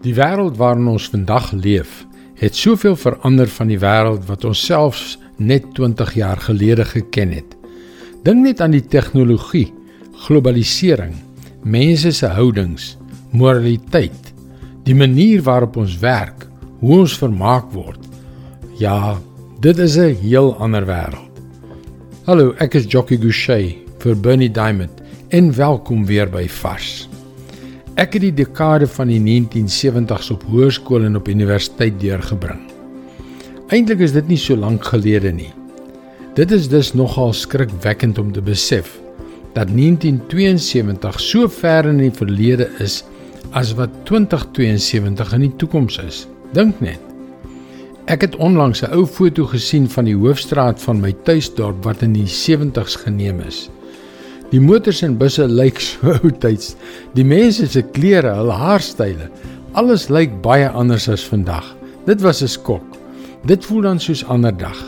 Die wêreld waarin ons vandag leef, het soveel verander van die wêreld wat ons selfs net 20 jaar gelede geken het. Dink net aan die tegnologie, globalisering, mense se houdings, moraliteit, die manier waarop ons werk, hoe ons vermaak word. Ja, dit is 'n heel ander wêreld. Hallo, ek is Jockey Gouchee vir Bernie Diamond en welkom weer by Vars. Ek het die dekade van die 1970s op hoërskool en op universiteit deurgebring. Eintlik is dit nie so lank gelede nie. Dit is dus nogal skrikwekkend om te besef dat 1972 so ver in die verlede is as wat 2072 in die toekoms is. Dink net. Ek het onlangs 'n ou foto gesien van die hoofstraat van my tuisdorp wat in die 70s geneem is. Die motors en busse lyk so oudtyds. Die mense se klere, hul haarstyle, alles lyk baie anders as vandag. Dit was 'n skok. Dit voel dan soos ander dag.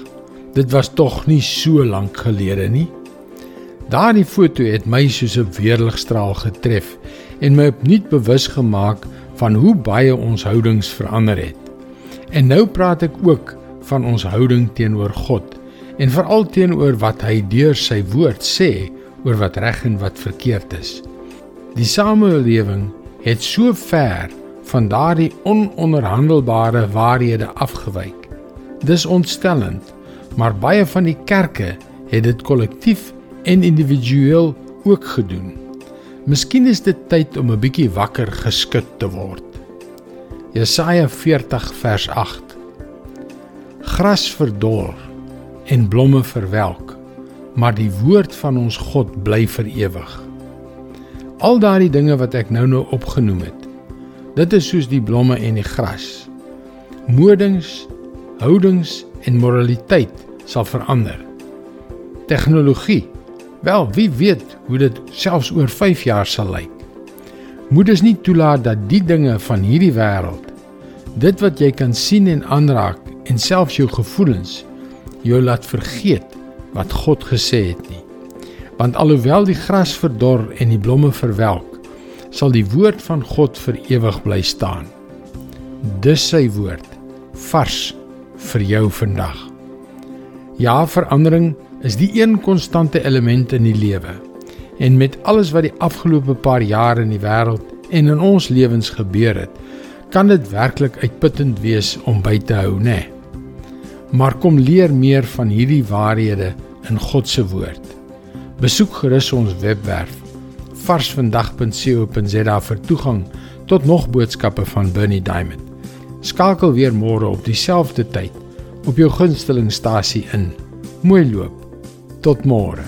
Dit was tog nie so lank gelede nie. Daardie foto het my soos 'n weerligstraal getref en my opnuut bewus gemaak van hoe baie ons houdings verander het. En nou praat ek ook van ons houding teenoor God en veral teenoor wat hy deur sy woord sê oor wat reg en wat verkeerd is. Die samelewing het so ver van daardie ononderhandelbare waarhede afgewyk. Dis ontstellend, maar baie van die kerke het dit kollektief en individueel ook gedoen. Miskien is dit tyd om 'n bietjie wakker geskud te word. Jesaja 40 vers 8. Gras verdor en blomme verwelk, maar die woord van ons God bly vir ewig. Al daardie dinge wat ek nou-nou opgenoem het, dit is soos die blomme en die gras. Modings, houdings en moraliteit sal verander. Tegnologie, wel wie weet hoe dit selfs oor 5 jaar sal lyk. Moet dus nie toelaat dat die dinge van hierdie wêreld, dit wat jy kan sien en aanraak en selfs jou gevoelens jou laat vergeet wat God gesê het nie. Want alhoewel die gras verdor en die blomme verwelk, sal die woord van God vir ewig bly staan. Dis sy woord, vars vir jou vandag. Ja, verandering is die een konstante element in die lewe. En met alles wat die afgelope paar jare in die wêreld en in ons lewens gebeur het, kan dit werklik uitputtend wees om by te hou, né? Nee. Maar kom leer meer van hierdie waarhede in God se woord. Besoek gerus ons webwerf varsvandag.co.za vir toegang tot nog boodskappe van Bernie Diamond. Skakel weer môre op dieselfde tyd op jou gunstelingstasie in. Mooi loop. Tot môre.